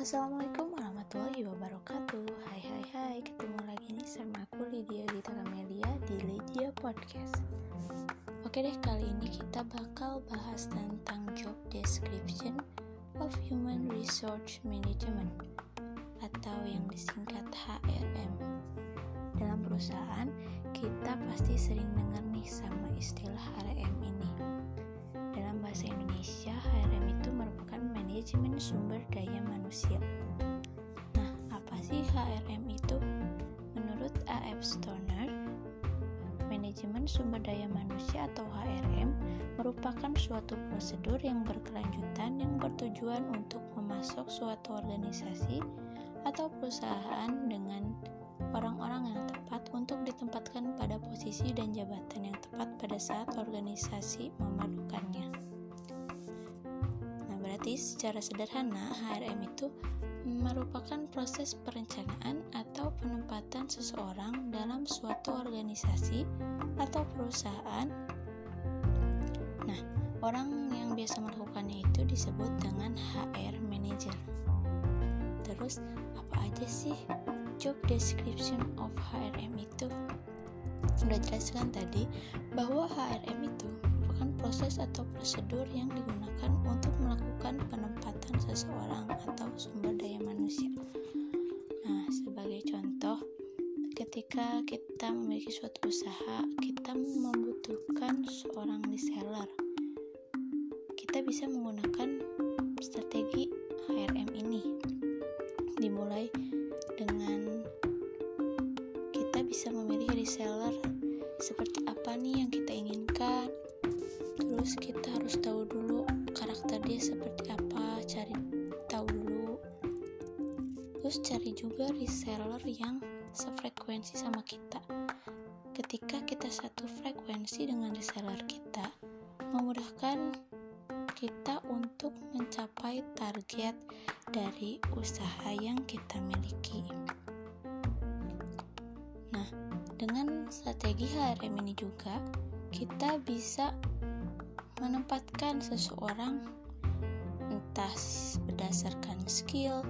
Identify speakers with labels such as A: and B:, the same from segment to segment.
A: Assalamualaikum warahmatullahi wabarakatuh. Hai hai hai Ketemu lagi nih sama aku Lydia Gita Kamelia di Lydia Podcast. Oke deh kali ini kita bakal bahas tentang job description of Human Resource Management Atau yang disingkat HRM Dalam perusahaan kita pasti sering dengar nih sama istilah HRM ini Dalam bahasa Indonesia HRM itu merupakan manajemen sumber daya manusia. Nah, apa sih HRM itu? Menurut A.F. Stoner, manajemen sumber daya manusia atau HRM merupakan suatu prosedur yang berkelanjutan yang bertujuan untuk memasok suatu organisasi atau perusahaan dengan orang-orang yang tepat untuk ditempatkan pada posisi dan jabatan yang tepat pada saat organisasi memerlukannya. Berarti secara sederhana HRM itu merupakan proses perencanaan atau penempatan seseorang dalam suatu organisasi atau perusahaan. Nah, orang yang biasa melakukannya itu disebut dengan HR manager. Terus, apa aja sih job description of HRM itu? Sudah jelaskan tadi bahwa HRM itu proses atau prosedur yang digunakan untuk melakukan penempatan seseorang atau sumber daya manusia. Nah, sebagai contoh, ketika kita memiliki suatu usaha, kita membutuhkan seorang reseller. Kita bisa menggunakan strategi HRM ini. Bisa memilih reseller seperti apa nih yang kita inginkan? Terus kita harus tahu dulu karakter dia seperti apa cari tahu dulu. Terus cari juga reseller yang sefrekuensi sama kita. Ketika kita satu frekuensi dengan reseller kita memudahkan kita untuk mencapai target dari usaha yang kita miliki. Nah, dengan strategi HRM ini juga kita bisa menempatkan seseorang entah berdasarkan skill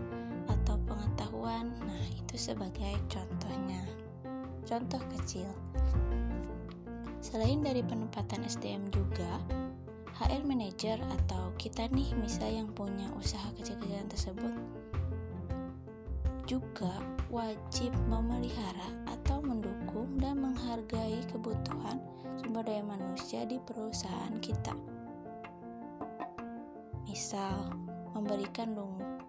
A: atau pengetahuan. Nah, itu sebagai contohnya. Contoh kecil. Selain dari penempatan SDM juga, HR manager atau kita nih misal yang punya usaha kecil-kecilan tersebut juga wajib memelihara atau mendukung dan menghargai kebutuhan sumber daya manusia di perusahaan kita. Misal, memberikan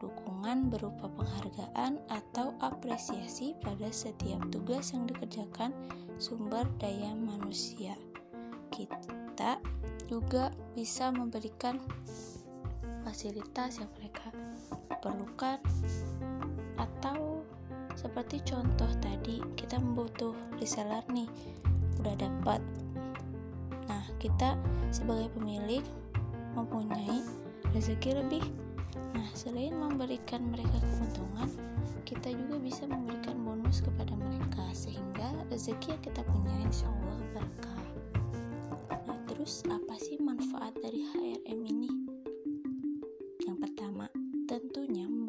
A: dukungan berupa penghargaan atau apresiasi pada setiap tugas yang dikerjakan sumber daya manusia. Kita juga bisa memberikan fasilitas yang mereka perlukan atau seperti contoh tadi kita membutuh reseller nih udah dapat nah kita sebagai pemilik mempunyai rezeki lebih. Nah selain memberikan mereka keuntungan kita juga bisa memberikan bonus kepada mereka sehingga rezeki yang kita punya insya Allah berkah. Nah terus apa sih manfaat dari HRM ini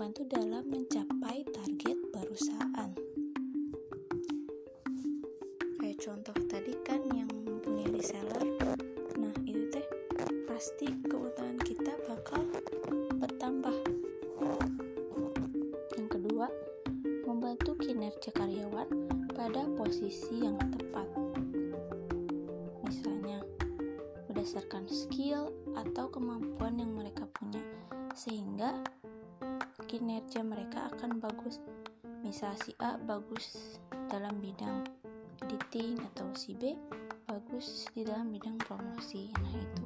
A: membantu dalam mencapai target perusahaan. Kayak contoh tadi kan yang mempunyai reseller, nah itu teh pasti keutamaan kita bakal bertambah. Yang kedua, membantu kinerja karyawan pada posisi yang tepat. Misalnya, berdasarkan skill atau kemampuan yang mereka punya, sehingga kinerja mereka akan bagus. Misal si A bagus dalam bidang editing atau si B bagus di dalam bidang promosi. Nah, itu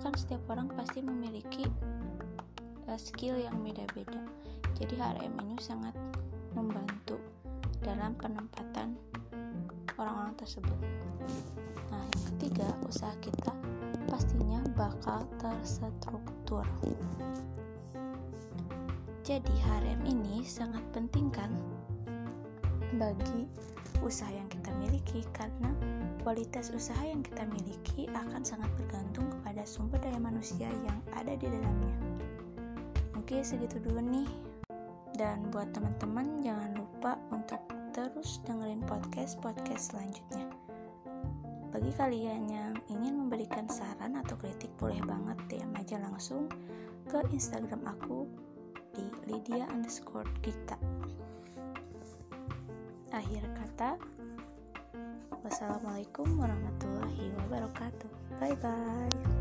A: kan setiap orang pasti memiliki uh, skill yang beda-beda. Jadi HRM ini sangat membantu dalam penempatan orang-orang tersebut. Nah, yang ketiga, usaha kita pastinya bakal terstruktur. Jadi HRM ini sangat penting kan bagi usaha yang kita miliki karena kualitas usaha yang kita miliki akan sangat bergantung kepada sumber daya manusia yang ada di dalamnya. Mungkin segitu dulu nih. Dan buat teman-teman jangan lupa untuk terus dengerin podcast-podcast selanjutnya. Bagi kalian yang ingin memberikan saran atau kritik boleh banget DM aja langsung ke Instagram aku di Lydia underscore kita. Akhir kata, wassalamualaikum warahmatullahi wabarakatuh. Bye bye.